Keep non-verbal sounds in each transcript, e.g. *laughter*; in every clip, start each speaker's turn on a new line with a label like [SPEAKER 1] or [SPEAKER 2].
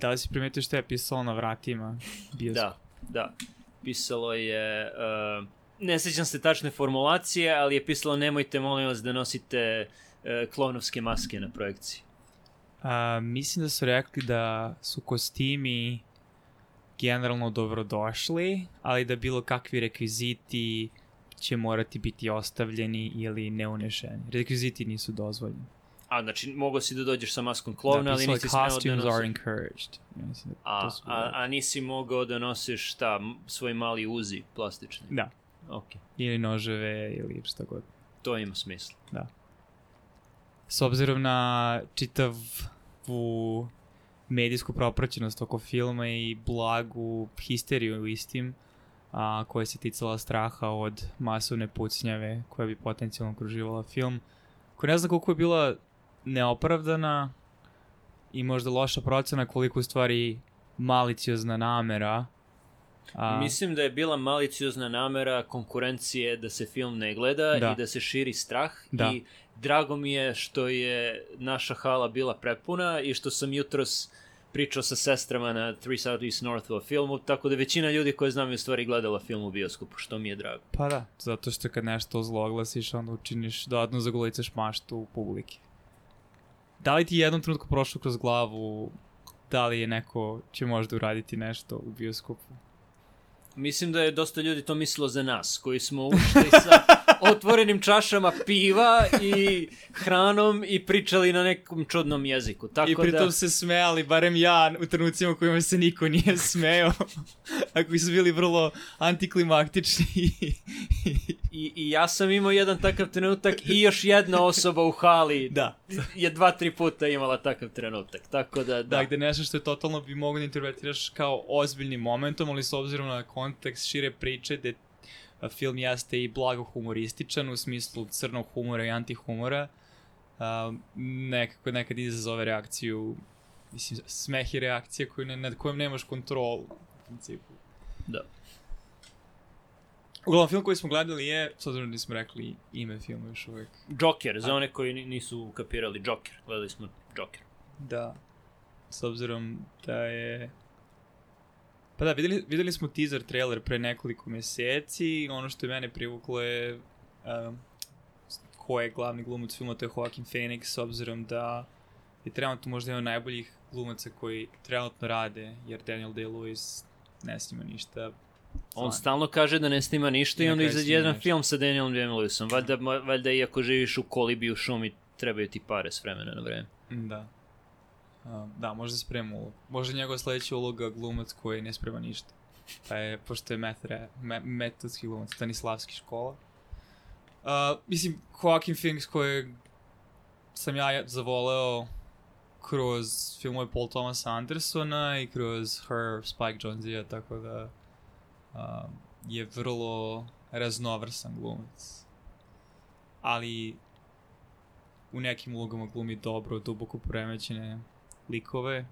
[SPEAKER 1] Da li si primetio što je pisalo na vratima?
[SPEAKER 2] Da, da. Pisalo je... Uh, ne sećam se tačne formulacije, ali je pisalo nemojte molim vas da nosite uh, klonovske maske na projekciji.
[SPEAKER 1] A, mislim da su rekli da su kostimi generalno dobrodošli, ali da bilo kakvi rekviziti će morati biti ostavljeni ili neunešeni. Rekviziti nisu dozvoljeni.
[SPEAKER 2] A, znači, mogao si da dođeš sa maskom klovna, da, ali nisi smeo da
[SPEAKER 1] costumes are encouraged. Ja
[SPEAKER 2] mislim da a, a, a nisi mogao da nosiš šta, svoj mali uzi plastični?
[SPEAKER 1] Da.
[SPEAKER 2] Ok.
[SPEAKER 1] Ili noževe, ili šta god.
[SPEAKER 2] To ima smisla.
[SPEAKER 1] Da. S obzirom na čitavu medijsku propraćenost oko filma i blagu histeriju istim, a, koja se ticala straha od masovne pucnjave koja bi potencijalno okruživala film, koja ne znam koliko je bila neopravdana i možda loša procena koliko u stvari maliciozna namera.
[SPEAKER 2] A... Mislim da je bila maliciozna namera konkurencije da se film ne gleda da. i da se širi strah da. i drago mi je što je naša hala bila prepuna i što sam jutros pričao sa sestrama na Three South East North o filmu, tako da većina ljudi koje znam je u stvari gledala film u bioskopu, što mi je drago.
[SPEAKER 1] Pa da, zato što kad nešto zloglasiš, onda učiniš dodatno zagolicaš maštu u publike da li ti jednom trenutku prošlo kroz glavu da li je neko će možda uraditi nešto u bioskopu?
[SPEAKER 2] Mislim da je dosta ljudi to mislilo za nas, koji smo ušli sa otvorenim čašama piva i hranom i pričali na nekom čudnom jeziku. Tako
[SPEAKER 1] I pritom
[SPEAKER 2] da...
[SPEAKER 1] se smejali, barem ja, u trenucima u kojima se niko nije smeo. *laughs* a koji su bili vrlo antiklimaktični.
[SPEAKER 2] I, I ja sam imao jedan takav trenutak i još jedna osoba u hali
[SPEAKER 1] da.
[SPEAKER 2] je dva, tri puta imala takav trenutak. Tako da, da.
[SPEAKER 1] Da, gde nešto što je totalno bi mogo da interpretiraš kao ozbiljnim momentom, ali s obzirom na kontekst šire priče, gde film jeste i blago humorističan u smislu crnog humora i antihumora. Uh, nekako nekad izazove reakciju, mislim, smeh i reakcije koju ne, nad kojom nemaš kontrolu u principu.
[SPEAKER 2] Da.
[SPEAKER 1] Uglavnom, film koji smo gledali je, s obzirom da nismo rekli ime filma još uvek.
[SPEAKER 2] Joker, za one koji nisu kapirali Joker. Gledali smo Joker.
[SPEAKER 1] Da. S obzirom da je Pa da, videli, videli smo teaser trailer pre nekoliko meseci, ono što je mene privuklo je uh, ko je glavni glumac filma, to je Joaquin Phoenix, s obzirom da je trenutno možda jedan najboljih glumaca koji trenutno rade, jer Daniel Day-Lewis ne snima ništa.
[SPEAKER 2] On stalno kaže da ne snima ništa i, i onda izađe jedan nešto. film sa Danielom Day-Lewisom. Valjda, valjda i ako živiš u kolibi u šumi, trebaju ti pare s vremena na vreme.
[SPEAKER 1] Da. Da, možda sprema ulogu. Možda njegova sledeća uloga glumac koji ne sprema ništa. Pa je, pošto je metre, me, metodski glumac, Stanislavski škola. Uh, mislim, Joaquin Phoenix koji sam ja zavoleo kroz filmove Paul Thomas Andersona i kroz Her Spike Jonze, tako da uh, je vrlo raznovrsan glumac. Ali u nekim ulogama glumi dobro, duboko poremećene likove.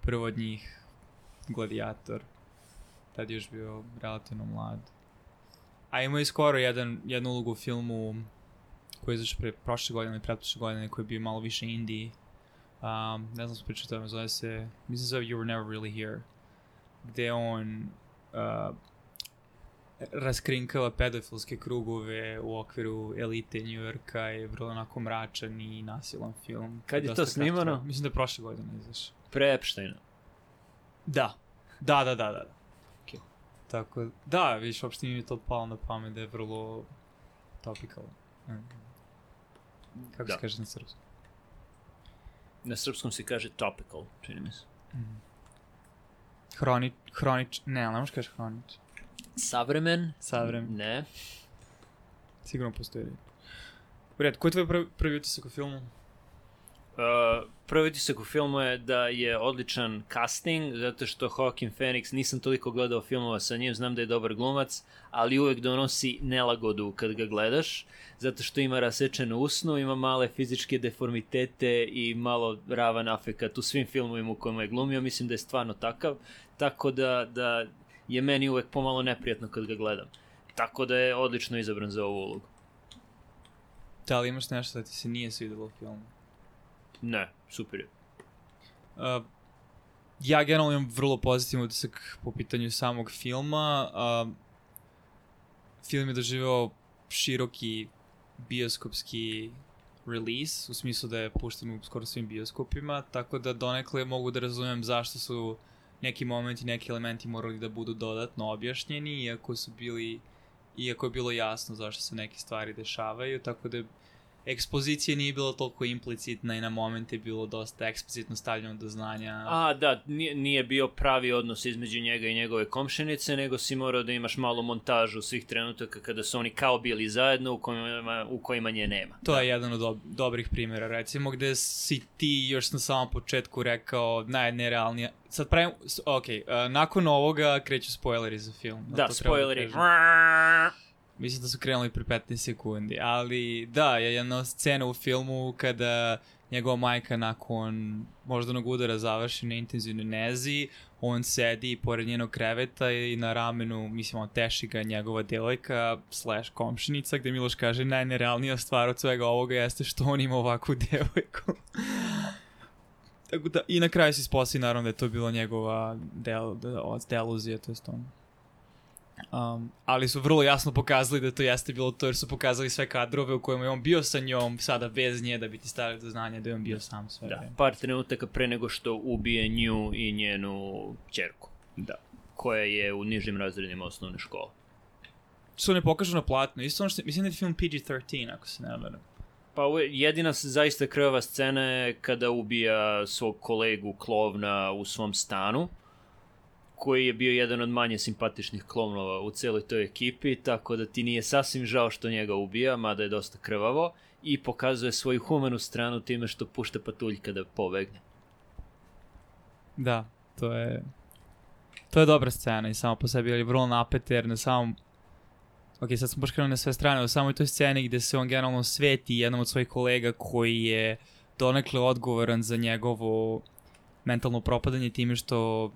[SPEAKER 1] Prvo od njih Gladiator. Tad je još bio relativno mlad. A ima i skoro jedan, jednu ulogu u filmu koji je zašto pre prošle godine ili pretprošle godine koji je bio malo više indie. Um, ne znam se pričao tome, zove se, mislim zove You Were Never Really Here. Gde on uh, raskrinkava pedofilske krugove u okviru elite New Yorka i vrlo onako mračan i nasilan film.
[SPEAKER 2] Kad je to snimano? Kratka.
[SPEAKER 1] Mislim da je prošle godine izašao.
[SPEAKER 2] Pre Epsteina?
[SPEAKER 1] Da. Da, da, da, da. Okay. Tako, da, viš, uopšte mi je to palo na pamet da je vrlo topical. Mm. Kako da. se kaže na srpskom?
[SPEAKER 2] Na srpskom se kaže topical, čini mi se. Mm.
[SPEAKER 1] Hroni, hronič, ne, ne možeš kaže hronič.
[SPEAKER 2] Savremen?
[SPEAKER 1] Savremen.
[SPEAKER 2] Ne.
[SPEAKER 1] Sigurno postoji. U redu, koji je tvoj prvi, prvi utisak u filmu?
[SPEAKER 2] Uh, prvi utisak u filmu je da je odličan casting, zato što Joaquin Phoenix, nisam toliko gledao filmova sa njim, znam da je dobar glumac, ali uvek donosi nelagodu kad ga gledaš, zato što ima rasečenu usnu, ima male fizičke deformitete i malo ravan afekat u svim filmovima u kojima je glumio, mislim da je stvarno takav, tako da, da je meni uvek pomalo neprijatno kad ga gledam. Tako da je odlično izabran za ovu ulogu.
[SPEAKER 1] Da li imaš nešto da ti se nije svidelo u filmu?
[SPEAKER 2] Ne, super je.
[SPEAKER 1] Uh, ja generalno imam vrlo pozitivan utisak po pitanju samog filma. Uh, film je doživao široki bioskopski release, u smislu da je pušten u skoro svim bioskopima, tako da donekle mogu da razumem zašto su neki momenti, neki elementi morali da budu dodatno objašnjeni, iako su bili, iako je bilo jasno zašto se neke stvari dešavaju, tako da ekspozicija nije bila toliko implicitna i na momente je bilo dosta eksplicitno stavljeno do znanja.
[SPEAKER 2] A, da, nije, nije bio pravi odnos između njega i njegove komšenice, nego si morao da imaš malu montažu svih trenutaka kada su oni kao bili zajedno u kojima, u kojima nje nema.
[SPEAKER 1] To da. je jedan od dob dobrih primjera, recimo, gde si ti još na samom početku rekao najnerealnija... Sad pravim... Ok, uh, nakon ovoga kreću spoileri za film.
[SPEAKER 2] Da, da spoileri.
[SPEAKER 1] Da Mislim da su krenuli pri 15 sekundi, ali da, je jedna scena u filmu kada njegova majka nakon moždanog udara završi na intenzivnoj nezi, on sedi pored njenog kreveta i na ramenu, mislim, on teši ga njegova devojka slash komšinica, gde Miloš kaže najnerealnija stvar od svega ovoga jeste što on ima ovakvu *laughs* devojku. Tako da, i na kraju se ispostavi naravno da je to bila njegova del, del, deluzija, to je on Um, ali su vrlo jasno pokazali da to jeste bilo to jer su pokazali sve kadrove u kojima je on bio sa njom, sada bez nje da bi ti stavili do znanja da je on bio sam sve.
[SPEAKER 2] Da, par trenutaka pre nego što ubije nju i njenu čerku.
[SPEAKER 1] Da.
[SPEAKER 2] Koja je u nižim razredima osnovne škole.
[SPEAKER 1] Što ne pokažu na platno. Isto ono što, mislim da je film PG-13, ako se ne varam.
[SPEAKER 2] Pa jedina zaista krvava scena je kada ubija svog kolegu klovna u svom stanu koji je bio jedan od manje simpatičnih klonova u celoj toj ekipi, tako da ti nije sasvim žao što njega ubija, mada je dosta krvavo, i pokazuje svoju humanu stranu time što pušta patuljka kada pobegne.
[SPEAKER 1] Da, to je... To je dobra scena i samo po sebi je vrlo napete jer na samom Ok, sad smo baš na sve strane, u samoj toj sceni gde se on generalno sveti jednom od svojih kolega koji je donekle odgovoran za njegovo mentalno propadanje time što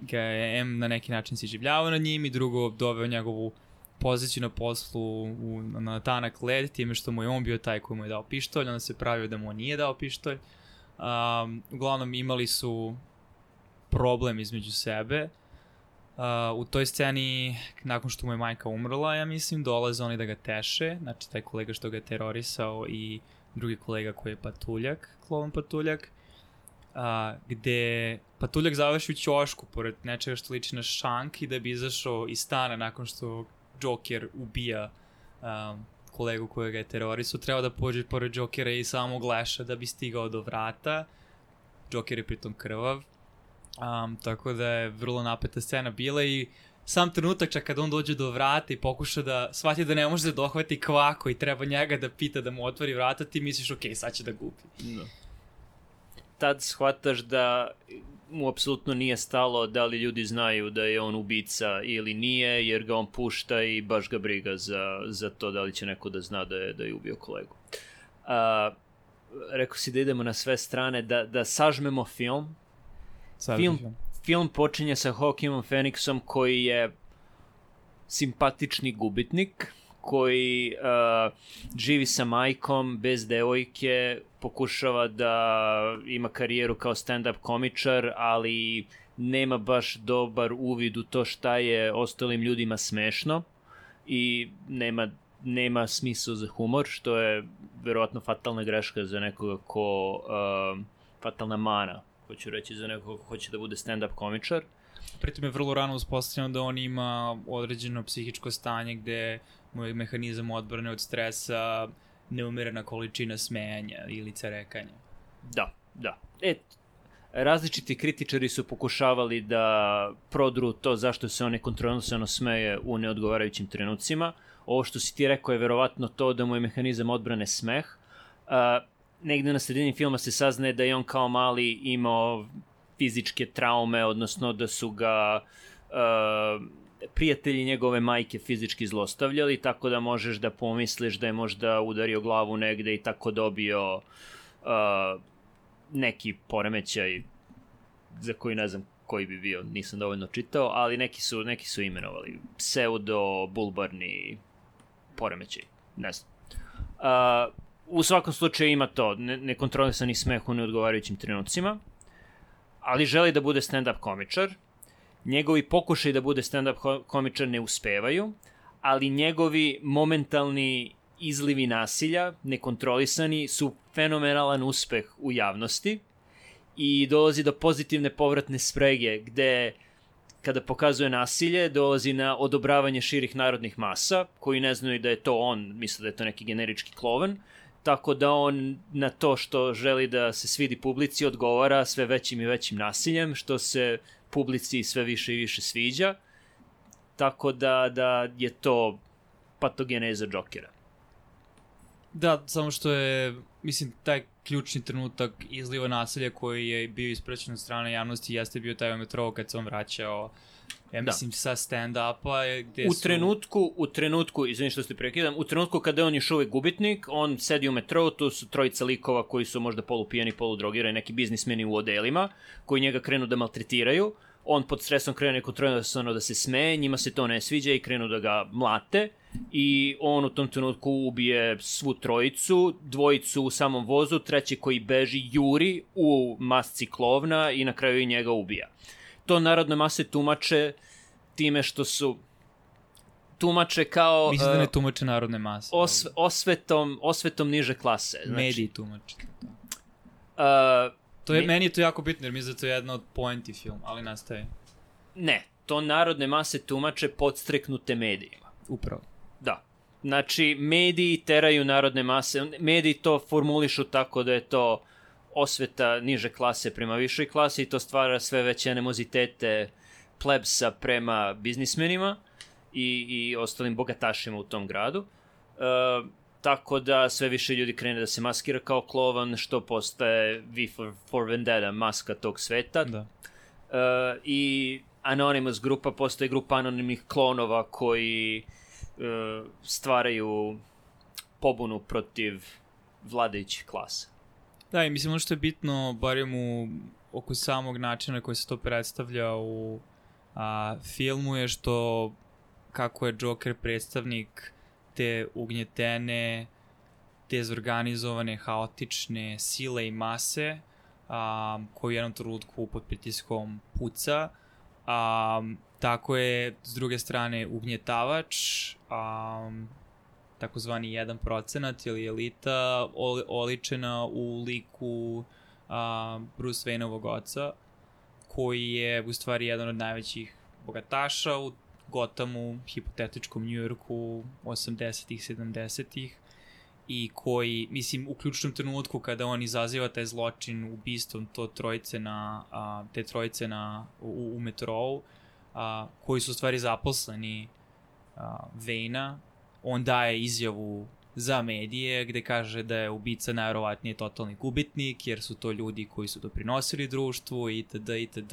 [SPEAKER 1] ga je M na neki način si življavao na njim i drugo doveo njegovu poziciju na poslu u, na tanak led, time što mu je on bio taj koji mu je dao pištolj, onda se pravio da mu on nije dao pištolj. Um, uglavnom imali su problem između sebe. Uh, u toj sceni, nakon što mu je majka umrla, ja mislim, dolaze oni da ga teše, znači taj kolega što ga je terorisao i drugi kolega koji je patuljak, klovan patuljak a, gde patuljak završi u ćošku pored nečega što liči na šank i da bi izašao iz stana nakon što Joker ubija um, kolegu koja ga je terorisao, treba da pođe pored Jokera i samog leša da bi stigao do vrata. Joker je pritom krvav. Um, tako da je vrlo napeta scena bila i sam trenutak čak kada on dođe do vrata i pokuša da shvati da ne može da dohvati kvako i treba njega da pita da mu otvori vrata, ti misliš ok, sad će da gubi. No
[SPEAKER 2] tad shvataš da mu apsolutno nije stalo da li ljudi znaju da je on ubica ili nije, jer ga on pušta i baš ga briga za, za to da li će neko da zna da je, da je ubio kolegu. A, rekao si da idemo na sve strane, da, da sažmemo film. Film, film počinje sa Hawkingom Phoenixom koji je simpatični gubitnik, koji uh, živi sa majkom, bez devojke, pokušava da ima karijeru kao stand-up komičar, ali nema baš dobar uvid u to šta je ostalim ljudima smešno i nema, nema smisla za humor, što je verovatno fatalna greška za nekoga ko, uh, fatalna mana, hoću reći, za nekoga ko hoće da bude stand-up komičar.
[SPEAKER 1] Pritom je vrlo rano uspostavljeno da on ima određeno psihičko stanje gde mu je mehanizam odbrane od stresa neumerena količina smejanja ili cerekanja.
[SPEAKER 2] Da, da. E, različiti kritičari su pokušavali da prodru to zašto se on nekontrolisano smeje u neodgovarajućim trenucima. Ovo što si ti rekao je verovatno to da mu je mehanizam odbrane smeh. Uh, negde na sredini filma se saznaje da je on kao mali imao fizičke traume, odnosno da su ga uh, prijatelji njegove majke fizički zlostavljali, tako da možeš da pomisliš da je možda udario glavu negde i tako dobio uh, neki poremećaj za koji ne znam koji bi bio, nisam dovoljno čitao, ali neki su, neki su imenovali pseudo, bulbarni poremećaj, ne znam. Uh, u svakom slučaju ima to, ne, nekontrolisani smeh u neodgovarajućim trenucima, ali želi da bude stand-up komičar. Njegovi pokušaj da bude stand-up ko- komičar ne uspevaju, ali njegovi momentalni izlivi nasilja, nekontrolisani, su fenomenalan uspeh u javnosti i dolazi do pozitivne povratne sprege gde kada pokazuje nasilje, dolazi na odobravanje širih narodnih masa, koji ne znaju da je to on, misle da je to neki generički klovan, tako da on na to što želi da se svidi publici odgovara sve većim i većim nasiljem, što se publici sve više i više sviđa, tako da, da je to patogeneza Jokera.
[SPEAKER 1] Da, samo što je, mislim, taj ključni trenutak izliva nasilja koji je bio ispraćen od strane javnosti jeste bio taj u metrou kad se on vraćao ja
[SPEAKER 2] Da.
[SPEAKER 1] mislim sa stand-upa gde
[SPEAKER 2] U
[SPEAKER 1] su...
[SPEAKER 2] trenutku, u trenutku, izvini što ste prekidam, u trenutku kada je on još uvek gubitnik, on sedi u metrou, tu su trojica likova koji su možda polupijani, poludrogirani, neki biznismeni u odelima, koji njega krenu da maltretiraju, on pod stresom krene nekontrolisano da se smeje, njima se to ne sviđa i krenu da ga mlate i on u tom trenutku ubije svu trojicu, dvojicu u samom vozu, treći koji beži juri u masci klovna i na kraju i njega ubija. To narodne mase tumače time što su tumače kao
[SPEAKER 1] Mislim da ne
[SPEAKER 2] uh,
[SPEAKER 1] tumače narodne mase.
[SPEAKER 2] osve, osvetom, osvetom niže klase.
[SPEAKER 1] ali Mediji tumače.
[SPEAKER 2] Uh,
[SPEAKER 1] To je,
[SPEAKER 2] Me-
[SPEAKER 1] meni je to jako bitno, jer mislim da to je jedna od pointi film, ali nastaje.
[SPEAKER 2] ne, to narodne mase tumače podstreknute medijima.
[SPEAKER 1] Upravo.
[SPEAKER 2] Da. Znači, mediji teraju narodne mase, mediji to formulišu tako da je to osveta niže klase prema višoj klasi i to stvara sve veće animozitete plebsa prema biznismenima i, i ostalim bogatašima u tom gradu. E, tako da sve više ljudi krene da se maskira kao klovan, što postaje V for, for Vendetta, maska tog sveta.
[SPEAKER 1] Da.
[SPEAKER 2] Uh, i Anonymous grupa postoje grupa anonimnih klonova koji uh, stvaraju pobunu protiv vladajućih klasa.
[SPEAKER 1] Da, i mislim ono što je bitno, barem u, oko samog načina koji se to predstavlja u a, filmu je što kako je Joker predstavnik te ugnjetene, dezorganizovane, haotične sile i mase a, koji u jednom trenutku pod pritiskom puca. A, tako je, s druge strane, ugnjetavač, a, takozvani 1% ili elita oli, oličena u liku a, Bruce Wayneovog oca koji je u stvari jedan od najvećih bogataša u Gothamu, hipotetičkom Njujorku 80-ih, 70-ih i koji, mislim, u ključnom trenutku kada on izaziva taj zločin ubistvom to trojice na, a, te trojice na, u, u metrou, a, koji su u stvari zaposleni a, Vejna, on daje izjavu za medije gde kaže da je ubica najverovatnije totalni gubitnik jer su to ljudi koji su doprinosili društvu itd. itd.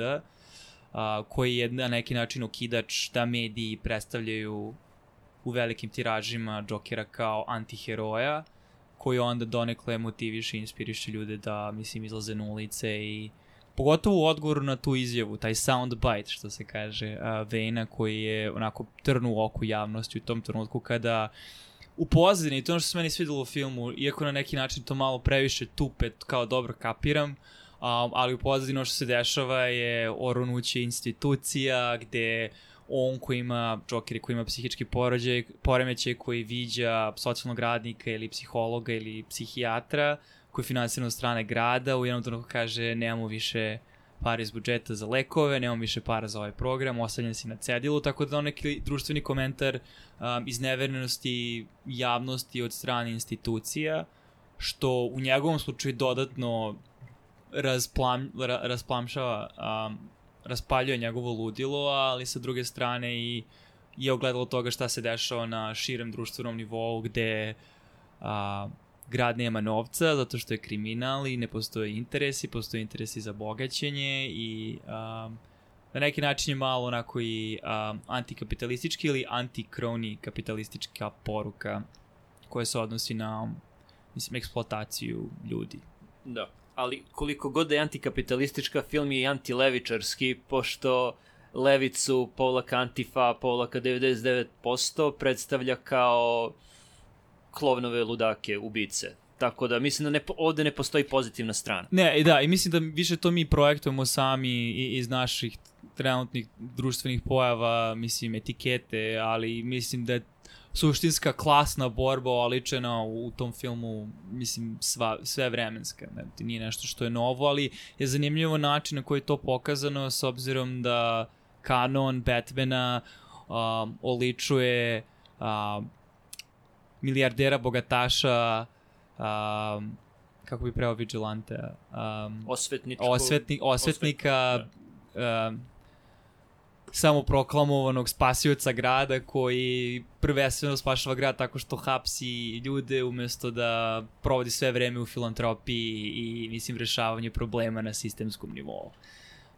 [SPEAKER 1] A, koji je na neki način okidač da mediji predstavljaju u velikim tiražima Jokera kao antiheroja koji onda donekle motiviše i inspiriše ljude da, mislim, izlaze na ulice i pogotovo u odgovoru na tu izjavu, taj soundbite, što se kaže, uh, Vejna koji je onako trnu oku javnosti u tom trenutku kada u pozadini, to je ono što se meni svidelo u filmu, iako na neki način to malo previše tupe, kao dobro kapiram, um, ali u pozadini ono što se dešava je oronuće institucija gde on koji ima, Joker koji ima psihički porođaj, poremećaj koji viđa socijalnog radnika ili psihologa ili psihijatra koji je finansiran od strane grada, u jednom trenutku kaže nemamo više para iz budžeta za lekove, nemamo više para za ovaj program, ostavljen si na cedilu, tako da on neki društveni komentar um, izneverenosti javnosti od strane institucija, što u njegovom slučaju dodatno rasplam, ra, rasplamšava, um, raspaljuje njegovo ludilo, ali sa druge strane i je ogledalo toga šta se dešava na širem društvenom nivou gde a, grad nema novca zato što je kriminal i ne postoje interesi, postoje interesi za bogaćenje i a, na neki način je malo onako i a, antikapitalistički ili antikroni kapitalistička poruka koja se odnosi na mislim, eksploataciju ljudi.
[SPEAKER 2] Da. Ali koliko god da je antikapitalistička, film je i antilevičarski, pošto levicu povlaka Antifa, povlaka 99% predstavlja kao klovnove ludake, ubice. Tako da mislim da ne, ovde ne postoji pozitivna strana.
[SPEAKER 1] Ne, i da, i mislim da više to mi projektujemo sami iz naših trenutnih društvenih pojava, mislim, etikete, ali mislim da je suštinska klasna borba oličena u, tom filmu, mislim, sva, sve vremenska. Ne, nije nešto što je novo, ali je zanimljivo način na koji je to pokazano s obzirom da kanon Batmana um, oličuje um, milijardera bogataša um, kako bi preo vigilante um,
[SPEAKER 2] Osvetničko...
[SPEAKER 1] osvetni, osvetnika um, samoproklamovanog spasioca grada koji prvenstveno spašava grad tako što hapsi ljude umesto da provodi sve vreme u filantropiji i mislim rešavanju problema na sistemskom nivou.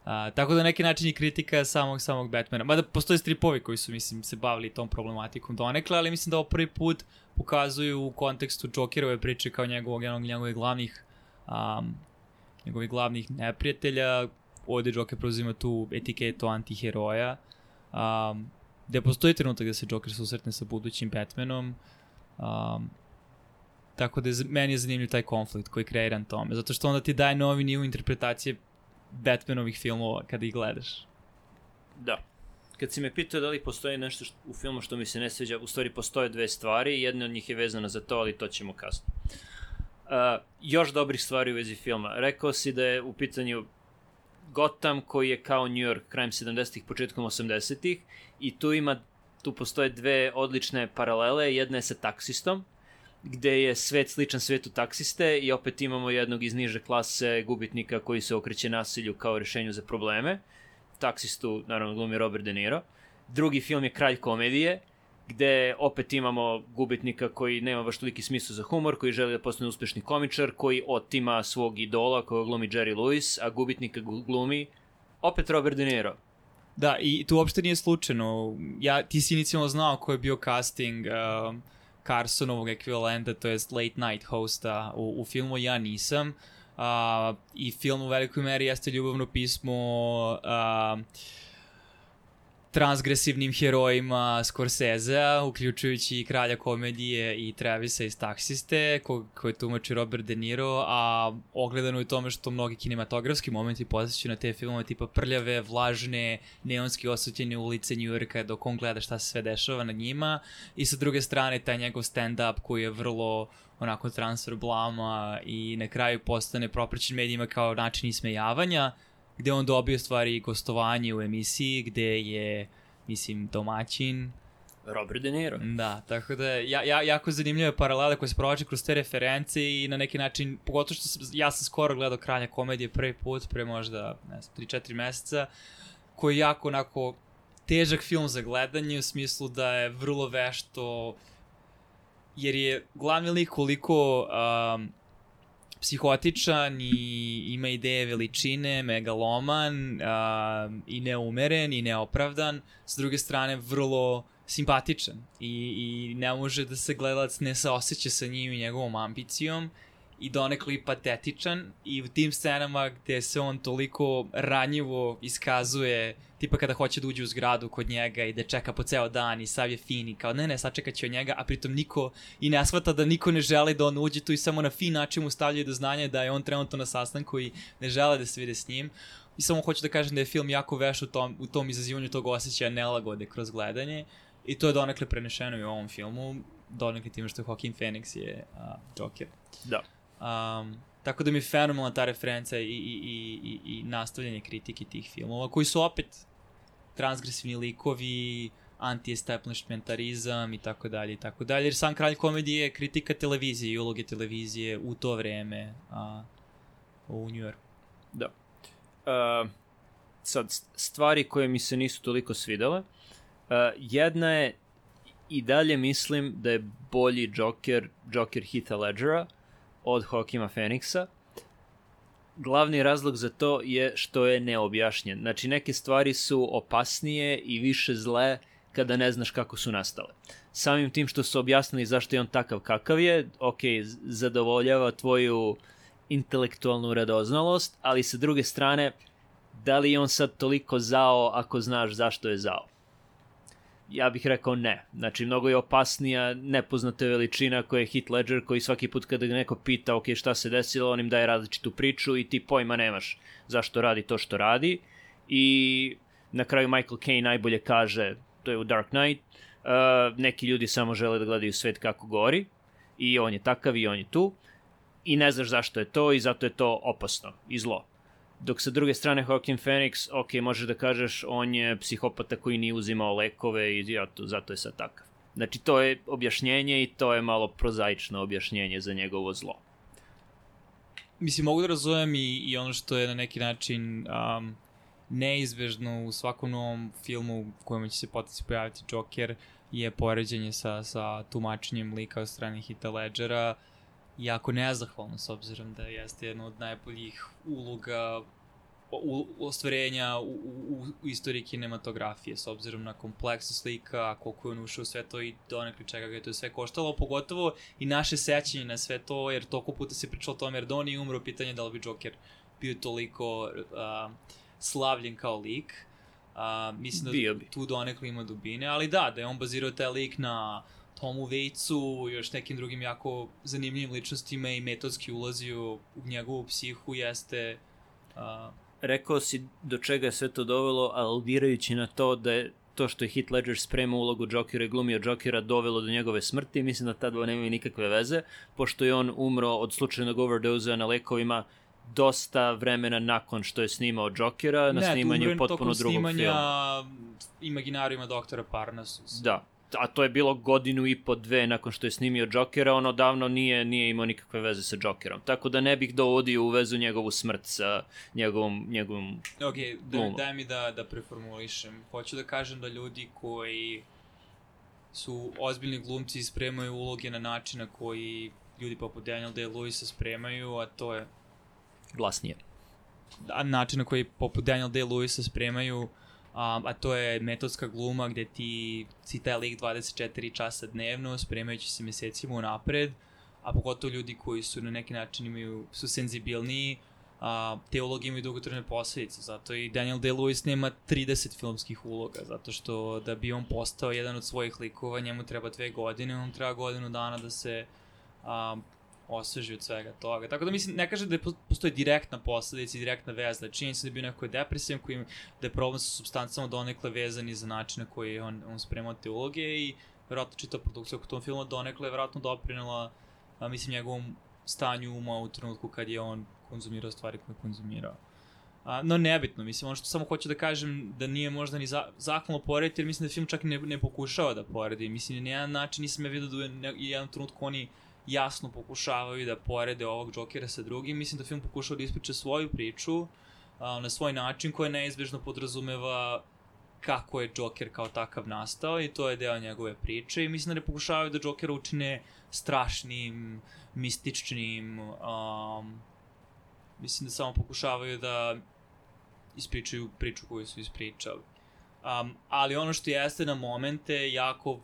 [SPEAKER 1] A, tako da neki način je kritika samog samog Batmana. Mada postoje stripovi koji su mislim se bavili tom problematikom donekle, ali mislim da ovo prvi put pokazuju u kontekstu Jokerove priče kao njegovog jednog njegovih glavnih um, njegovih glavnih neprijatelja. Ovde Joker preuzima tu etiketu antiheroja. Um, gde postoji trenutak da se Joker susretne sa budućim Batmanom. Um, tako da je, meni je zanimljiv taj konflikt koji je kreiran tome. Zato što onda ti daje novi nivo interpretacije Batmanovih filmova kada ih gledaš.
[SPEAKER 2] Da. Kad si me pitao da li postoji nešto što, u filmu što mi se ne sviđa, u stvari postoje dve stvari, jedna od njih je vezana za to, ali to ćemo kasnije. Uh, još dobrih stvari u vezi filma. Rekao si da je u pitanju Gotham koji je kao New York krajem 70-ih, početkom 80-ih i tu ima, tu postoje dve odlične paralele, jedna je sa taksistom, gde je svet sličan svetu taksiste i opet imamo jednog iz niže klase gubitnika koji se okreće nasilju kao rešenju za probleme taksistu, naravno glumi Robert De Niro. Drugi film je Kralj komedije, gde opet imamo gubitnika koji nema baš toliki smisla za humor, koji želi da postane uspešni komičar, koji otima svog idola koga glumi Jerry Lewis, a gubitnika gu- glumi opet Robert De Niro.
[SPEAKER 1] Da, i tu uopšte nije slučajno. Ja, ti si inicijalno znao ko je bio casting um, Carsonovog ekvivalenta, to jest late night hosta u, u filmu, ja nisam. Uh, I film u velikoj meri jeste ljubavno pismo uh, transgresivnim herojima Scorsese-a, uključujući i kralja komedije i Travisa iz Taksiste, ko, koje tumači Robert De Niro, a ogledano je tome što mnogi kinematografski momenti posjećaju na te filmove tipa prljave, vlažne, neonski osvetljene ulice New Yorka dok on gleda šta se sve dešava na njima. I sa druge strane taj njegov stand-up koji je vrlo onako transfer blama i na kraju postane propraćen medijima kao način ismejavanja, gde on dobio stvari gostovanje u emisiji gde je mislim domaćin
[SPEAKER 2] Robert De Niro.
[SPEAKER 1] da, tako da ja, ja, jako zanimljive paralele koje se provlače kroz te reference i na neki način, pogotovo što sam, ja sam skoro gledao Kralja komedije prvi put, pre možda, ne znam, 3-4 meseca, koji je jako onako težak film za gledanje u smislu da je vrlo vešto jer je glavni lik koliko um, psihotičan i ima ideje veličine, megaloman um, i neumeren i neopravdan, s druge strane vrlo simpatičan. I, i ne može da se gledalac ne saoseća sa njim i njegovom ambicijom i donekle i patetičan i u tim scenama gde se on toliko ranjivo iskazuje tipa kada hoće da uđe u zgradu kod njega i da čeka po ceo dan i sav je fin i kao ne ne sačekat će od njega a pritom niko i ne shvata da niko ne želi da on uđe tu i samo na fin način mu stavljaju do znanja da je on trenutno na sastanku i ne žele da se vide s njim i samo hoću da kažem da je film jako veš u tom, u tom izazivanju tog osjećaja nelagode kroz gledanje i to je donekle prenešeno i u ovom filmu donekle time što Joaquin Phoenix je uh, Joker
[SPEAKER 2] Da.
[SPEAKER 1] Um, tako da mi je fenomenalna ta referenca i, i, i, i, i nastavljanje kritike tih filmova, koji su opet transgresivni likovi, anti-establishmentarizam i tako dalje i tako dalje. Jer sam kralj komedije je kritika televizije i uloge televizije u to vreme a, u New Yorku.
[SPEAKER 2] Da. Uh, sad, st- stvari koje mi se nisu toliko svidele. Uh, jedna je, i dalje mislim da je bolji Joker, Joker Heatha Ledgera od Joaquina Phoenixa. Glavni razlog za to je što je neobjašnjen. Znači, neke stvari su opasnije i više zle kada ne znaš kako su nastale. Samim tim što su objasnili zašto je on takav kakav je, ok, zadovoljava tvoju intelektualnu radoznalost, ali sa druge strane, da li je on sad toliko zao ako znaš zašto je zao? Ja bih rekao ne. Znači, mnogo je opasnija nepoznata veličina koja je Heath Ledger, koji svaki put kada ga neko pita, ok, šta se desilo, on im daje različitu priču i ti pojma nemaš zašto radi to što radi. I na kraju Michael Caine najbolje kaže, to je u Dark Knight, uh, neki ljudi samo žele da gledaju svet kako gori i on je takav i on je tu i ne znaš zašto je to i zato je to opasno i zlo. Dok sa druge strane Joaquin Phoenix, ok, možeš da kažeš, on je psihopata koji nije uzimao lekove i ja, to, zato je sad takav. Znači, to je objašnjenje i to je malo prozaično objašnjenje za njegovo zlo.
[SPEAKER 1] Mislim, mogu da razumem i, i ono što je na neki način um, neizvežno u svakom novom filmu u kojem će se potici pojaviti Joker je poređenje sa, sa tumačenjem lika od strane Hita Ledgera jako nezahvalno s obzirom da jeste jedna od najboljih uloga u, ostvarenja u, u, u istoriji kinematografije s obzirom na kompleksnost slika, koliko je on ušao sve to i donekli čega ga je to sve koštalo, pogotovo i naše sećanje na sve to, jer toliko puta se pričalo o tome, jer da on je umro, pitanje da li bi Joker bio toliko uh, slavljen kao lik. Uh, mislim da tu donekle ima dubine, ali da, da je on bazirao taj lik na Tomu Vejcu, još nekim drugim jako zanimljivim ličnostima i metodski ulazio u njegovu psihu jeste... Uh,
[SPEAKER 2] Rekao si do čega je sve to dovelo, aludirajući na to da je to što je Heath Ledger spremao ulogu Jokera i glumio Jokera dovelo do njegove smrti, mislim da ta dva nemaju nikakve veze, pošto je on umro od slučajnog overdose na lekovima dosta vremena nakon što je snimao Jokera na
[SPEAKER 1] ne,
[SPEAKER 2] snimanju potpuno drugog
[SPEAKER 1] snimanja
[SPEAKER 2] filma.
[SPEAKER 1] imaginarijuma doktora Parnassus.
[SPEAKER 2] Da, a to je bilo godinu i po dve nakon što je snimio Jokera, on odavno nije, nije imao nikakve veze sa Jokerom. Tako da ne bih dovodio u vezu njegovu smrt sa njegovom, njegovom
[SPEAKER 1] Ok, da, daj mi da, da preformulišem. Hoću da kažem da ljudi koji su ozbiljni glumci i spremaju uloge na način na koji ljudi poput Daniel Day-Lewisa spremaju, a to je
[SPEAKER 2] glasnije.
[SPEAKER 1] A način na koji poput Daniel Day-Lewisa spremaju, um, a to je metodska gluma gde ti si taj lik 24 časa dnevno, spremajući se mesecima unapred, a pogotovo ljudi koji su na neki način imaju, su senzibilniji, a, te uloge imaju dugotrajne posledice, zato i Daniel Day-Lewis nema 30 filmskih uloga, zato što da bi on postao jedan od svojih likova, njemu treba dve godine, on treba godinu dana da se a, osveži od svega toga. Tako da mislim, ne kaže da je postoji direktna posledica i direktna veza. Čini se da je bio neko depresivan koji da je problem sa substancama donekle vezan i za način na koji on, on spremao te uloge i verovatno čita produkcija oko tom filmu donekle je verovatno doprinela a, mislim njegovom stanju uma u trenutku kad je on konzumirao stvari koje je konzumirao. A, no nebitno, mislim, ono što samo hoću da kažem da nije možda ni za, zahvalno porediti, jer mislim da film čak ne, ne pokušava da poredi. Mislim, na jedan način nisam ja vidio da je jedan trenutku oni jasno pokušavaju da porede ovog Jokera sa drugim. Mislim da film pokušava da ispriča svoju priču a, na svoj način koja neizbežno podrazumeva kako je Joker kao takav nastao i to je deo njegove priče i mislim da ne pokušavaju da Jokera učine strašnim, mističnim, um, mislim da samo pokušavaju da ispričaju priču koju su ispričali. Um, ali ono što jeste na momente jako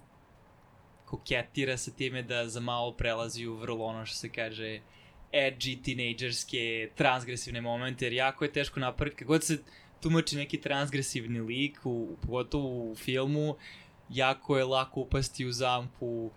[SPEAKER 1] koketira sa time da za malo prelazi u vrlo ono što se kaže edgy, tinejdžerske, transgresivne momente, jer jako je teško napraviti, kako god se tumači neki transgresivni lik, u, pogotovo u filmu, jako je lako upasti u zamku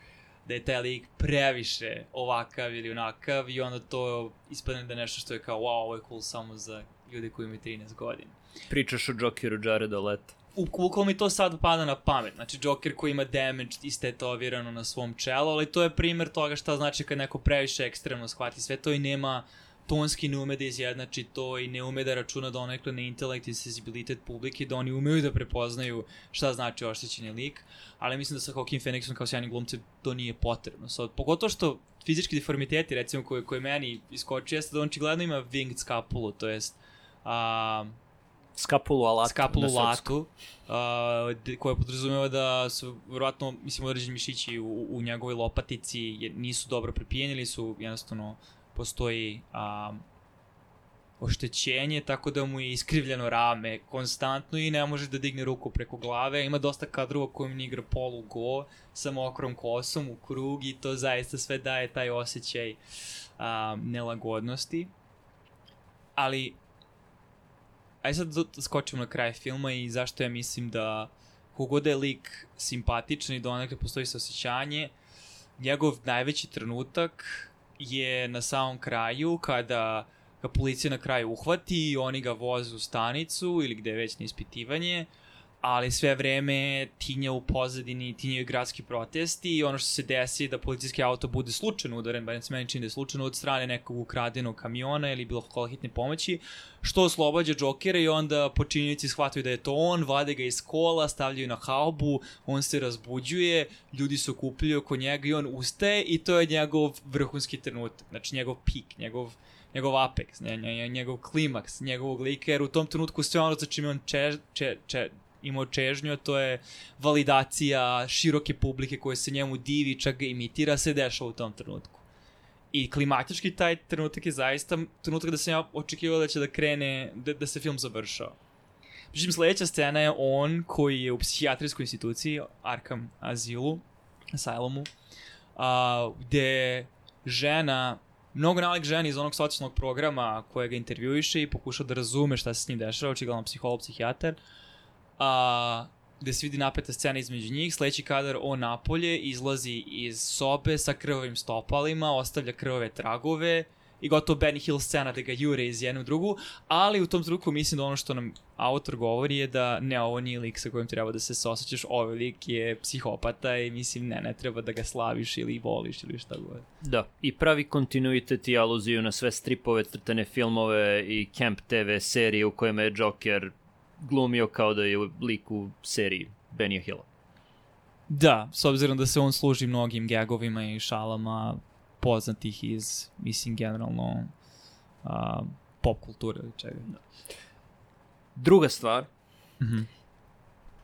[SPEAKER 1] da je taj lik previše ovakav ili onakav i onda to ispadne da nešto što je kao wow, ovo je cool samo za ljude koji imaju 13 godina.
[SPEAKER 2] Pričaš o Jokeru Jareda Leta
[SPEAKER 1] ukoliko mi to sad pada na pamet, znači Joker koji ima damage istetovirano na svom čelu, ali to je primer toga šta znači kad neko previše ekstremno shvati sve to i nema tonski ne ume da izjednači to i ne ume da računa donekle na intelekt i sensibilitet publike, da oni umeju da prepoznaju šta znači oštećeni lik, ali mislim da sa Joaquin Phoenixom kao sjajnim glumcem to nije potrebno. Sad, pogotovo što fizički deformiteti, recimo, koje, koje meni iskoči, jeste da on čigledno ima winged scapulu, to jest uh,
[SPEAKER 2] skapulu alatu.
[SPEAKER 1] Skapulu alatu, uh, koja podrazumeva da su vjerojatno, mislim, određeni mišići u, u njegovoj lopatici jer nisu dobro pripijeni ili su jednostavno postoji um, oštećenje, tako da mu je iskrivljeno rame konstantno i ne može da digne ruku preko glave. Ima dosta kadrova kojim igra polu go sa mokrom kosom u krug i to zaista sve daje taj osjećaj um, nelagodnosti. Ali aj sad da skočimo na kraj filma i zašto ja mislim da kogod je lik simpatičan i donekle postoji saosećanje, njegov najveći trenutak je na samom kraju kada ga policija na kraju uhvati i oni ga voze u stanicu ili gde je već na ispitivanje, ali sve vreme tinja u pozadini, tinjaju gradski protesti i ono što se desi da policijski auto bude slučajno udaren, barem se meni čini da je slučajno od strane nekog ukradenog kamiona ili bilo kola hitne pomoći, što oslobađa Jokera i onda počinjenici shvataju da je to on, vade ga iz kola, stavljaju na haubu, on se razbuđuje, ljudi se okupljaju oko njega i on ustaje i to je njegov vrhunski trenutak, znači njegov pik, njegov njegov apex, njegov klimaks, njegovog lika, jer u tom trenutku sve ono za čim on če, če, če, imao čežnju, a to je validacija široke publike koje se njemu divi, čak ga imitira, se dešava u tom trenutku. I klimatički taj trenutak je zaista trenutak da sam ja očekivao da će da krene, da, da se film završao. Međutim, sledeća scena je on koji je u psihijatrijskoj instituciji, Arkham Azilu, Asylumu, a, gde žena, mnogo nalik žena iz onog socijalnog programa koje ga intervjuiše i pokuša da razume šta se s njim dešava, očigledno psiholog, psihijatar, a, gde se vidi napeta scena između njih, sledeći kadar on napolje izlazi iz sobe sa krvavim stopalima, ostavlja krvave tragove i gotovo Benny Hill scena da ga jure iz jednu drugu, ali u tom trenutku mislim da ono što nam autor govori je da ne, ovo nije lik sa kojim treba da se sosaćeš, ovaj lik je psihopata i mislim ne, ne treba da ga slaviš ili voliš ili šta god.
[SPEAKER 2] Da, i pravi kontinuitet i aluziju na sve stripove, crtane filmove i Camp TV serije u kojima je Joker glumio kao da je lik u seriji Benija Hilla.
[SPEAKER 1] Da, s obzirom da se on služi mnogim gagovima i šalama poznatih iz, mislim, generalno uh, pop kulture ili čega. Da.
[SPEAKER 2] Druga stvar, mm -hmm.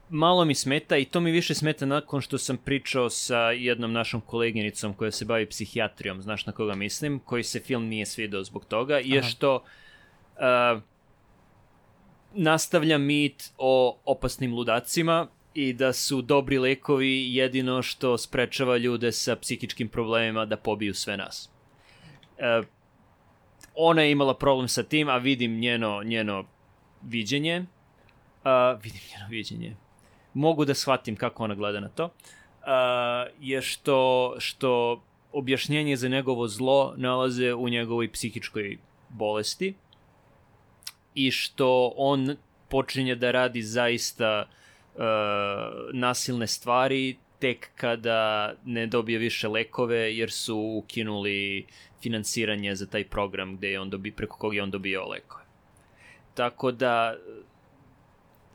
[SPEAKER 2] malo mi smeta i to mi više smeta nakon što sam pričao sa jednom našom koleginicom koja se bavi psihijatrijom, znaš na koga mislim, koji se film nije svidao zbog toga, Aha. je što uh, nastavlja mit o opasnim ludacima i da su dobri lekovi jedino što sprečava ljude sa psihičkim problemima da pobiju sve nas. E, ona je imala problem sa tim, a vidim njeno, njeno viđenje. A, vidim njeno viđenje. Mogu da shvatim kako ona gleda na to. A, je što, što objašnjenje za njegovo zlo nalaze u njegovoj psihičkoj bolesti i što on počinje da radi zaista uh, nasilne stvari tek kada ne dobije više lekove jer su ukinuli finansiranje za taj program gde je on dobi, preko koga je on dobio lekove. Tako da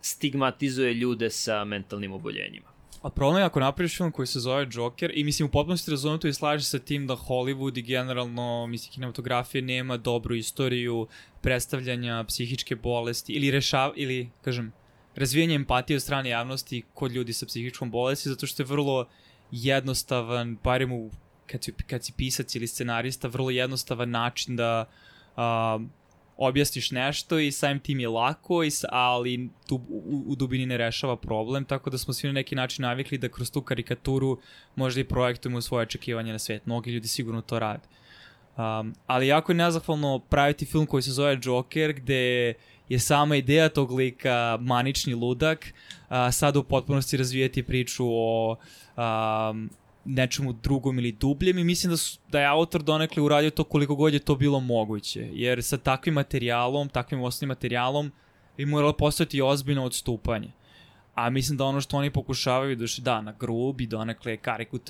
[SPEAKER 2] stigmatizuje ljude sa mentalnim oboljenjima.
[SPEAKER 1] A problem je ako napraviš film koji se zove Joker i mislim u potpunosti razumem to i slažem sa tim da Hollywood i generalno mislim kinematografije nema dobru istoriju predstavljanja psihičke bolesti ili rešav ili kažem razvijanje empatije od strane javnosti kod ljudi sa psihičkom bolesti zato što je vrlo jednostavan barem u kad si, kad si pisac ili scenarista vrlo jednostavan način da uh, objasniš nešto i samim tim je lako, i, ali tu, u, u dubini ne rešava problem, tako da smo svi na neki način navikli da kroz tu karikaturu možda i projektujemo svoje očekivanje na svet. Mnogi ljudi sigurno to rade. Um, ali jako je nezahvalno praviti film koji se zove Joker, gde je sama ideja tog lika manični ludak, a, sad u potpunosti razvijeti priču o um, nečemu drugom ili dubljem i mislim da, su, da je autor donekle uradio to koliko god je to bilo moguće. Jer sa takvim materijalom, takvim osnovnim materijalom bi moralo postati ozbiljno odstupanje. A mislim da ono što oni pokušavaju da da na grub i donekle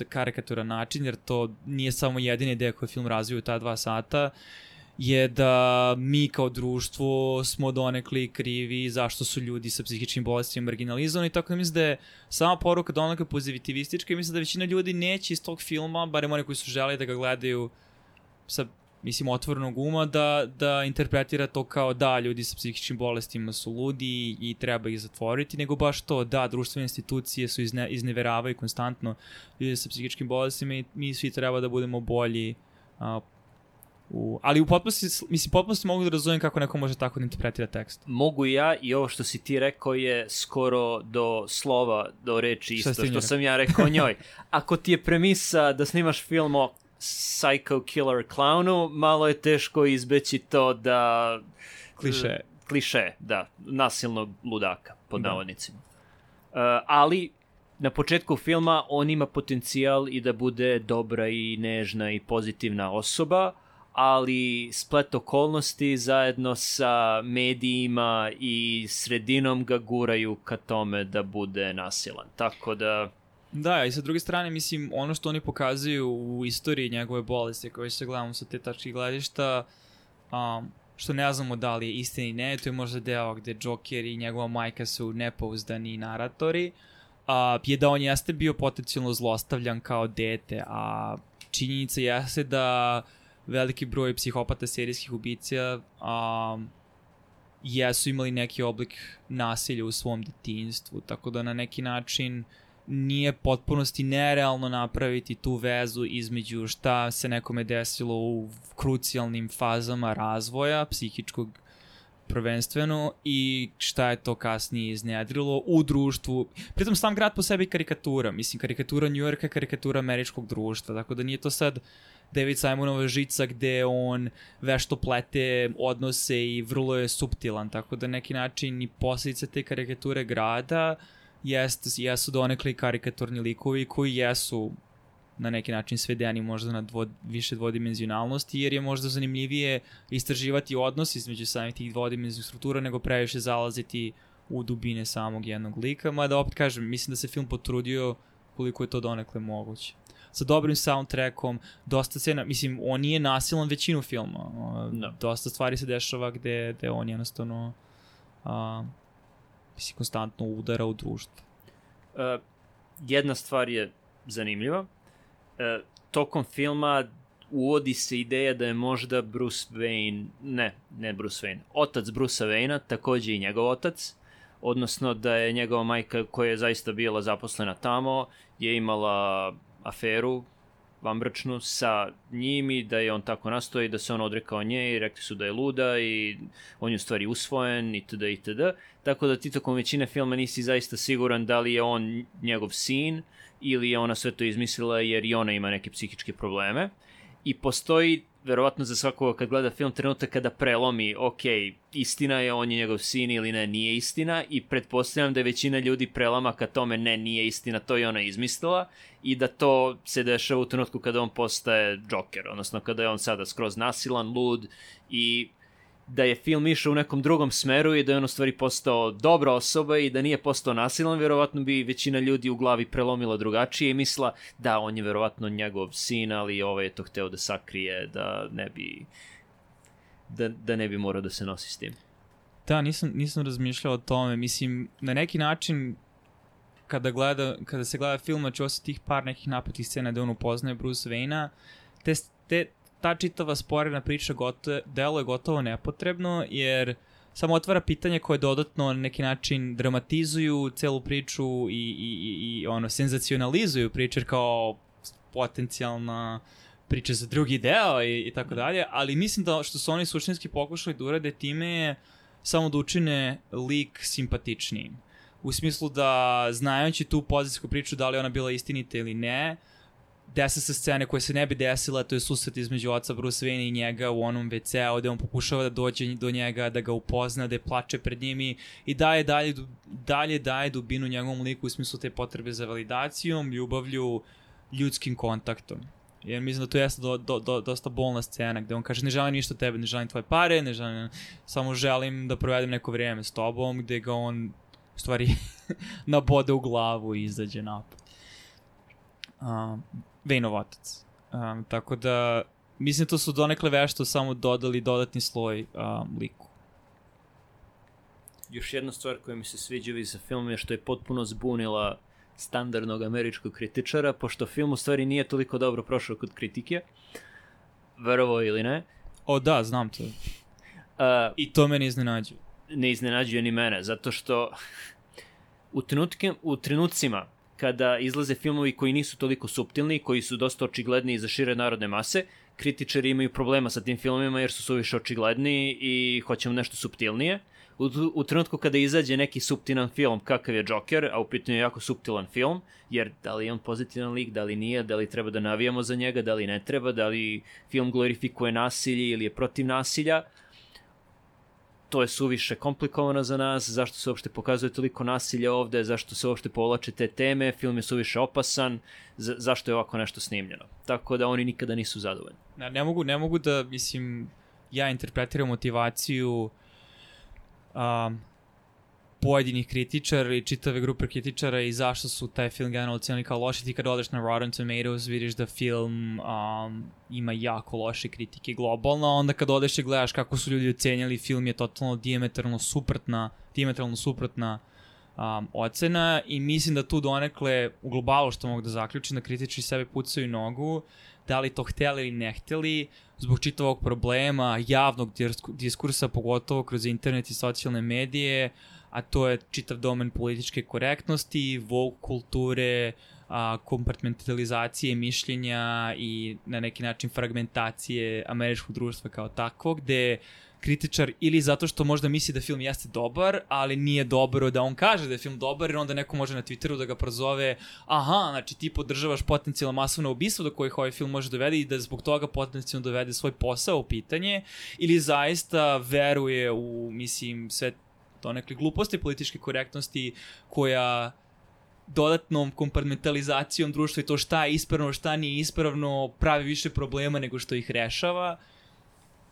[SPEAKER 1] karikatura način, jer to nije samo jedina ideja koju film razviju ta dva sata, je da mi kao društvo smo donekli krivi zašto su ljudi sa psihičkim bolestima marginalizovani, tako da mislim da je sama poruka donekle pozitivistička i mislim da većina ljudi neće iz tog filma, barem oni koji su želi da ga gledaju sa mislim, otvorenog uma, da, da interpretira to kao da, ljudi sa psihičkim bolestima su ludi i treba ih zatvoriti, nego baš to, da, društvene institucije su izne, izneveravaju konstantno ljudi sa psihičkim bolestima i mi svi treba da budemo bolji a, U, ali u potpunosti, mislim, potpunosti mogu da razumem kako neko može tako da interpretira tekst.
[SPEAKER 2] Mogu ja i ovo što si ti rekao je skoro do slova, do reči isto što, što sam ja rekao njoj. *laughs* Ako ti je premisa da snimaš film o psycho killer clownu, malo je teško izbeći to da...
[SPEAKER 1] Kliše.
[SPEAKER 2] Kliše, da. Nasilnog ludaka, pod da. navodnicima. ali na početku filma on ima potencijal i da bude dobra i nežna i pozitivna osoba, ali splet okolnosti zajedno sa medijima i sredinom ga guraju ka tome da bude nasilan. Tako da...
[SPEAKER 1] Da, i sa druge strane, mislim, ono što oni pokazuju u istoriji njegove bolesti, koje se gledamo sa te tačke gledišta, um, što ne znamo da li je istina i ne, to je možda deo gde Joker i njegova majka su nepouzdani naratori, a, je da on jeste bio potencijalno zlostavljan kao dete, a činjenica jeste da veliki broj psihopata serijskih ubicija a, jesu imali neki oblik nasilja u svom detinjstvu, tako da na neki način nije potpunosti nerealno napraviti tu vezu između šta se nekome desilo u krucijalnim fazama razvoja psihičkog prvenstveno i šta je to kasnije iznedrilo u društvu. Pritom sam grad po sebi karikatura, mislim karikatura New Yorka, karikatura američkog društva, tako da nije to sad David Simonova žica gde on vešto plete odnose i vrlo je subtilan, tako da neki način i posledice te karikature grada jest, jesu donekli karikaturni likovi koji jesu na neki način svedeni možda na dvo, više dvodimenzionalnosti, jer je možda zanimljivije istraživati odnos između samih tih dvodimenzionalnih struktura nego previše zalaziti u dubine samog jednog lika, mada opet kažem, mislim da se film potrudio koliko je to donekle moguće. Sa dobrim soundtrackom, dosta scena, mislim, on nije nasilan većinu filma. No. Da. Dosta stvari se dešava gde, gde on jednostavno a, mislim, konstantno udara u društvo.
[SPEAKER 2] Uh, jedna stvar je zanimljiva, e, tokom filma uvodi se ideja da je možda Bruce Wayne, ne, ne Bruce Wayne, otac Bruce Wayne-a, takođe i njegov otac, odnosno da je njegova majka koja je zaista bila zaposlena tamo, je imala aferu vambračnu sa njim i da je on tako nastoji, da se on odrekao nje i rekli su da je luda i on je u stvari usvojen itd. itd. Tako da ti tokom većine filma nisi zaista siguran da li je on njegov sin ili je ona sve to izmislila jer i ona ima neke psihičke probleme. I postoji, verovatno za svakoga kad gleda film, trenutak kada prelomi, ok, istina je, on je njegov sin ili ne, nije istina i pretpostavljam da je većina ljudi prelama ka tome ne, nije istina, to je ona izmislila i da to se dešava u trenutku kada on postaje Joker, odnosno kada je on sada skroz nasilan, lud i da je film išao u nekom drugom smeru i da je on u stvari postao dobra osoba i da nije postao nasilan, verovatno bi većina ljudi u glavi prelomila drugačije i misla da on je verovatno njegov sin, ali ovaj je to hteo da sakrije, da ne bi da, da ne bi morao da se nosi s tim.
[SPEAKER 1] Da, nisam, nisam razmišljao o tome. Mislim, na neki način kada, gleda, kada se gleda film, znači osim tih par nekih napetih scena gde on upoznaje Bruce Wayne-a, te, te, ta čitava sporena priča goto, delo je gotovo nepotrebno, jer samo otvara pitanje koje dodatno na neki način dramatizuju celu priču i, i, i, i ono, senzacionalizuju priču kao potencijalna priča za drugi deo i, i tako dalje, ali mislim da što su oni suštinski pokušali da urade time je samo da učine lik simpatičnijim. U smislu da znajući tu pozicijsku priču da li ona bila istinita ili ne, uh, desa se scene koje se ne bi desila, to je susret između oca Bruce Wayne i njega u onom WC-u, gde on pokušava da dođe do njega, da ga upozna, da plače pred njim i, daje dalje, dalje daje dubinu njegovom liku u smislu te potrebe za validacijom, ljubavlju, ljudskim kontaktom. Jer mislim da to jeste do, do, do, dosta bolna scena gde on kaže ne želim ništa tebe, ne želim tvoje pare, ne želim, samo želim da provedem neko vrijeme s tobom, gde ga on u stvari *laughs* nabode u glavu i izađe napad. Uh, Vejnov otac. Um, tako da, mislim to su donekle vešto samo dodali dodatni sloj um, liku.
[SPEAKER 2] Još jedna stvar koja mi se sviđa vi sa filmom je što je potpuno zbunila standardnog američkog kritičara, pošto film u stvari nije toliko dobro prošao kod kritike, verovo ili ne.
[SPEAKER 1] O da, znam to. Uh, I to me ne iznenađuje.
[SPEAKER 2] Ne iznenađuje ni mene, zato što u, trenutke, u trenucima kada izlaze filmovi koji nisu toliko suptilni, koji su dosta očigledni za šire narodne mase, kritičari imaju problema sa tim filmima jer su suviše očigledni i hoćemo nešto suptilnije. U, u trenutku kada izađe neki suptilan film kakav je Joker, a u pitanju je jako suptilan film, jer da li je on pozitivan lik, da li nije, da li treba da navijamo za njega, da li ne treba, da li film glorifikuje nasilje ili je protiv nasilja, to je suviše komplikovano za nas, zašto se uopšte pokazuje toliko nasilja ovde, zašto se uopšte povlače te teme, film je suviše opasan, zašto je ovako nešto snimljeno. Tako da oni nikada nisu zadovoljni.
[SPEAKER 1] Ne, ne mogu, ne mogu da, mislim, ja interpretiram motivaciju um, pojedinih kritičara i čitave grupe kritičara i zašto su taj film generalno cijeli kao loši. Ti kad odeš na Rotten Tomatoes vidiš da film um, ima jako loše kritike globalno, onda kad odeš i gledaš kako su ljudi ocenjali, film je totalno diametralno suprotna, diametralno suprotna um, ocena i mislim da tu donekle u globalu što mogu da zaključim da kritičari sebe pucaju nogu, da li to hteli ili ne hteli, zbog čitavog problema javnog diskursa, pogotovo kroz internet i socijalne medije, a to je čitav domen političke korektnosti, woke kulture, a, kompartmentalizacije mišljenja i na neki način fragmentacije američkog društva kao takvo, gde kritičar ili zato što možda misli da film jeste dobar, ali nije dobro da on kaže da je film dobar, jer onda neko može na Twitteru da ga prozove aha, znači ti podržavaš potencijalno masovno ubistvo do kojih ovaj film može dovede i da zbog toga potencijalno dovede svoj posao u pitanje, ili zaista veruje u, mislim, sve donekle gluposti političke korektnosti koja dodatnom kompartmentalizacijom društva i to šta je ispravno, šta nije ispravno, pravi više problema nego što ih rešava.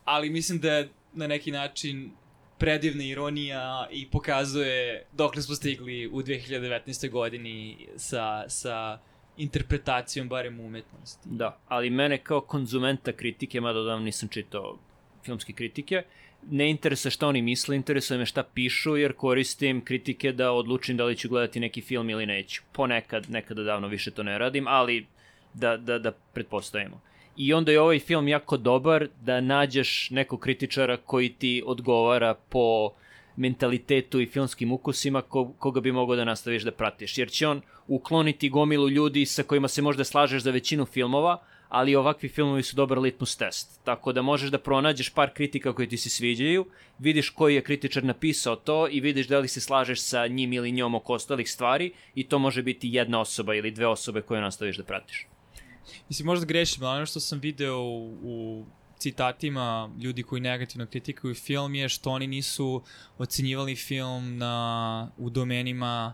[SPEAKER 1] Ali mislim da je na neki način predivna ironija i pokazuje dokle smo stigli u 2019. godini sa, sa interpretacijom barem umetnosti.
[SPEAKER 2] Da, ali mene kao konzumenta kritike, mada odavno nisam čitao filmske kritike, ne interesuje šta oni misle, interesuje me šta pišu, jer koristim kritike da odlučim da li ću gledati neki film ili neću. Ponekad, nekada davno više to ne radim, ali da, da, da pretpostavimo. I onda je ovaj film jako dobar da nađeš nekog kritičara koji ti odgovara po mentalitetu i filmskim ukusima ko, koga bi mogao da nastaviš da pratiš. Jer će on ukloniti gomilu ljudi sa kojima se možda slažeš za većinu filmova, ali ovakvi filmovi su dobar litmus test. Tako da možeš da pronađeš par kritika koji ti se sviđaju, vidiš koji je kritičar napisao to i vidiš da li se slažeš sa njim ili njom oko ostalih stvari i to može biti jedna osoba ili dve osobe koje nastaviš da pratiš.
[SPEAKER 1] Mislim, možda grešim, ali ono što sam video u citatima ljudi koji negativno kritikuju film je što oni nisu ocenjivali film na, u domenima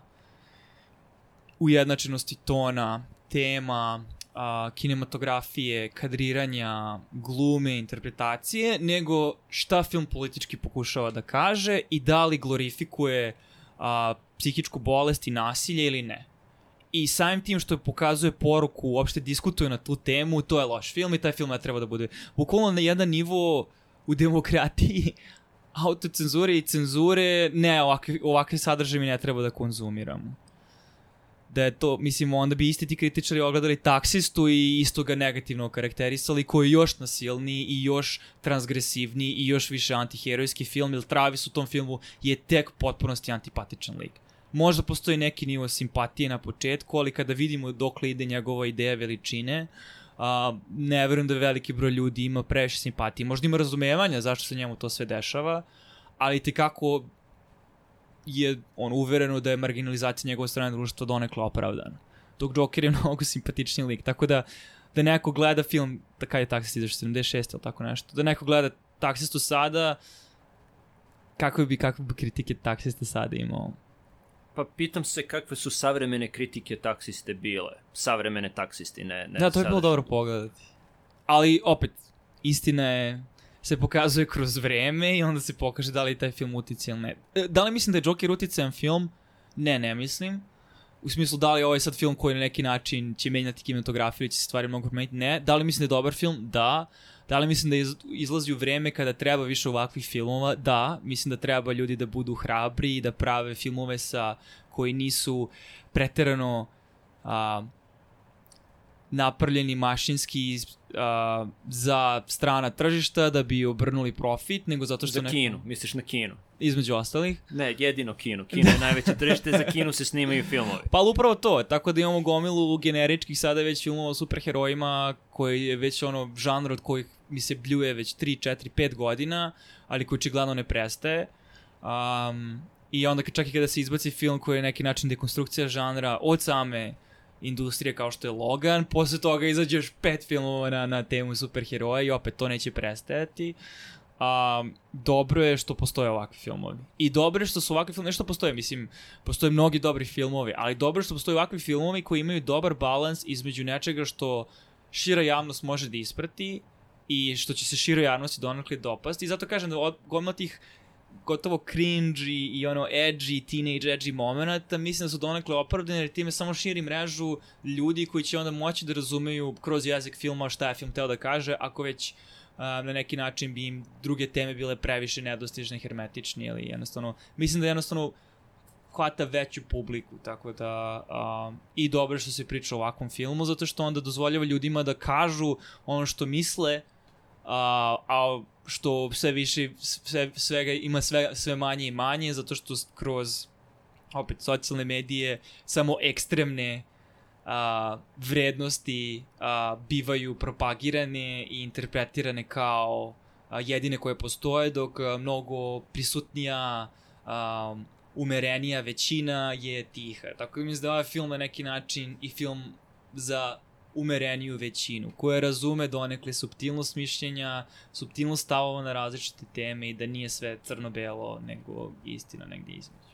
[SPEAKER 1] ujednačenosti tona, tema, a, kinematografije, kadriranja, glume, interpretacije, nego šta film politički pokušava da kaže i da li glorifikuje a, psihičku bolest i nasilje ili ne. I samim tim što pokazuje poruku, uopšte diskutuje na tu temu, to je loš film i taj film ne treba da bude. Bukvalno na jedan nivo u demokratiji *laughs* autocenzure i cenzure, ne, ovakve, ovakve sadržaje mi ne treba da konzumiramo da je to, mislim, onda bi isti ti kritičari ogledali taksistu i isto ga negativno karakterisali, koji je još nasilniji i još transgresivniji i još više antiherojski film, jer Travis u tom filmu je tek potpunosti antipatičan lik. Možda postoji neki nivo simpatije na početku, ali kada vidimo dokle ide njegova ideja veličine, a, ne verujem da veliki broj ljudi ima previše simpatije. Možda ima razumevanja zašto se njemu to sve dešava, ali te kako je on uvereno da je marginalizacija njegove strane društva donekle opravdana. Dok Joker je *laughs* mnogo simpatičniji lik, tako da da neko gleda film, da kada je taksist izašao 76 ili tako nešto, da neko gleda taksistu sada, kako bi, kakve bi kritike taksista sada imao?
[SPEAKER 2] Pa pitam se kakve su savremene kritike taksiste bile. Savremene taksisti, ne... ne
[SPEAKER 1] da, to je bilo dobro pogledati. Ali, opet, istina je se pokazuje kroz vreme i onda se pokaže da li je taj film uticajan ili ne. E, da li mislim da je Joker uticajan film? Ne, ne mislim. U smislu da li je ovaj sad film koji na neki način će menjati kinematografiju će se stvari mnogo promeniti? Ne. Da li mislim da je dobar film? Da. Da li mislim da izlazi u vreme kada treba više ovakvih filmova? Da. Mislim da treba ljudi da budu hrabri i da prave filmove sa koji nisu preterano a, napravljeni mašinski uh, za strana tržišta da bi obrnuli profit, nego zato što...
[SPEAKER 2] Za neko... Kinu, misliš na Kinu.
[SPEAKER 1] Između ostalih.
[SPEAKER 2] Ne, jedino Kinu. Kino je najveće tržište, za Kinu se snimaju filmovi.
[SPEAKER 1] Pa upravo to, tako da imamo gomilu generičkih sada već filmova o superherojima koji je već ono žanr od kojih mi se bljuje već 3, 4, 5 godina, ali koji očigledno ne prestaje. Um, I onda čak i kada se izbaci film koji je neki način dekonstrukcija žanra od same industrije kao što je Logan, posle toga izađeš pet filmova na, na temu superheroja i opet to neće prestajati. um, dobro je što postoje ovakvi filmovi. I dobro je što su ovakvi filmovi, nešto postoje, mislim, postoje mnogi dobri filmovi, ali dobro je što postoje ovakvi filmovi koji imaju dobar balans između nečega što šira javnost može da isprati i što će se široj javnosti donakle dopasti. I zato kažem da od gomila tih gotovo cringe i, ono edgy, teenage edgy momenta, mislim da su donekle opravdane jer time samo širi mrežu ljudi koji će onda moći da razumeju kroz jezik filma šta je film teo da kaže, ako već uh, na neki način bi im druge teme bile previše nedostižne, hermetične ili jednostavno, mislim da jednostavno hvata veću publiku, tako da um, i dobro što se priča o ovakvom filmu, zato što onda dozvoljava ljudima da kažu ono što misle, a, a što sve više, sve, svega, ima sve, sve manje i manje, zato što kroz opet socijalne medije samo ekstremne a, vrednosti a, bivaju propagirane i interpretirane kao a, jedine koje postoje, dok a, mnogo prisutnija a, umerenija većina je tiha. Tako mi se da ovaj film na neki način i film za umereniju većinu, koja razume donekle subtilnost mišljenja, subtilnost stavova na različite teme i da nije sve crno-belo, nego istina negde između.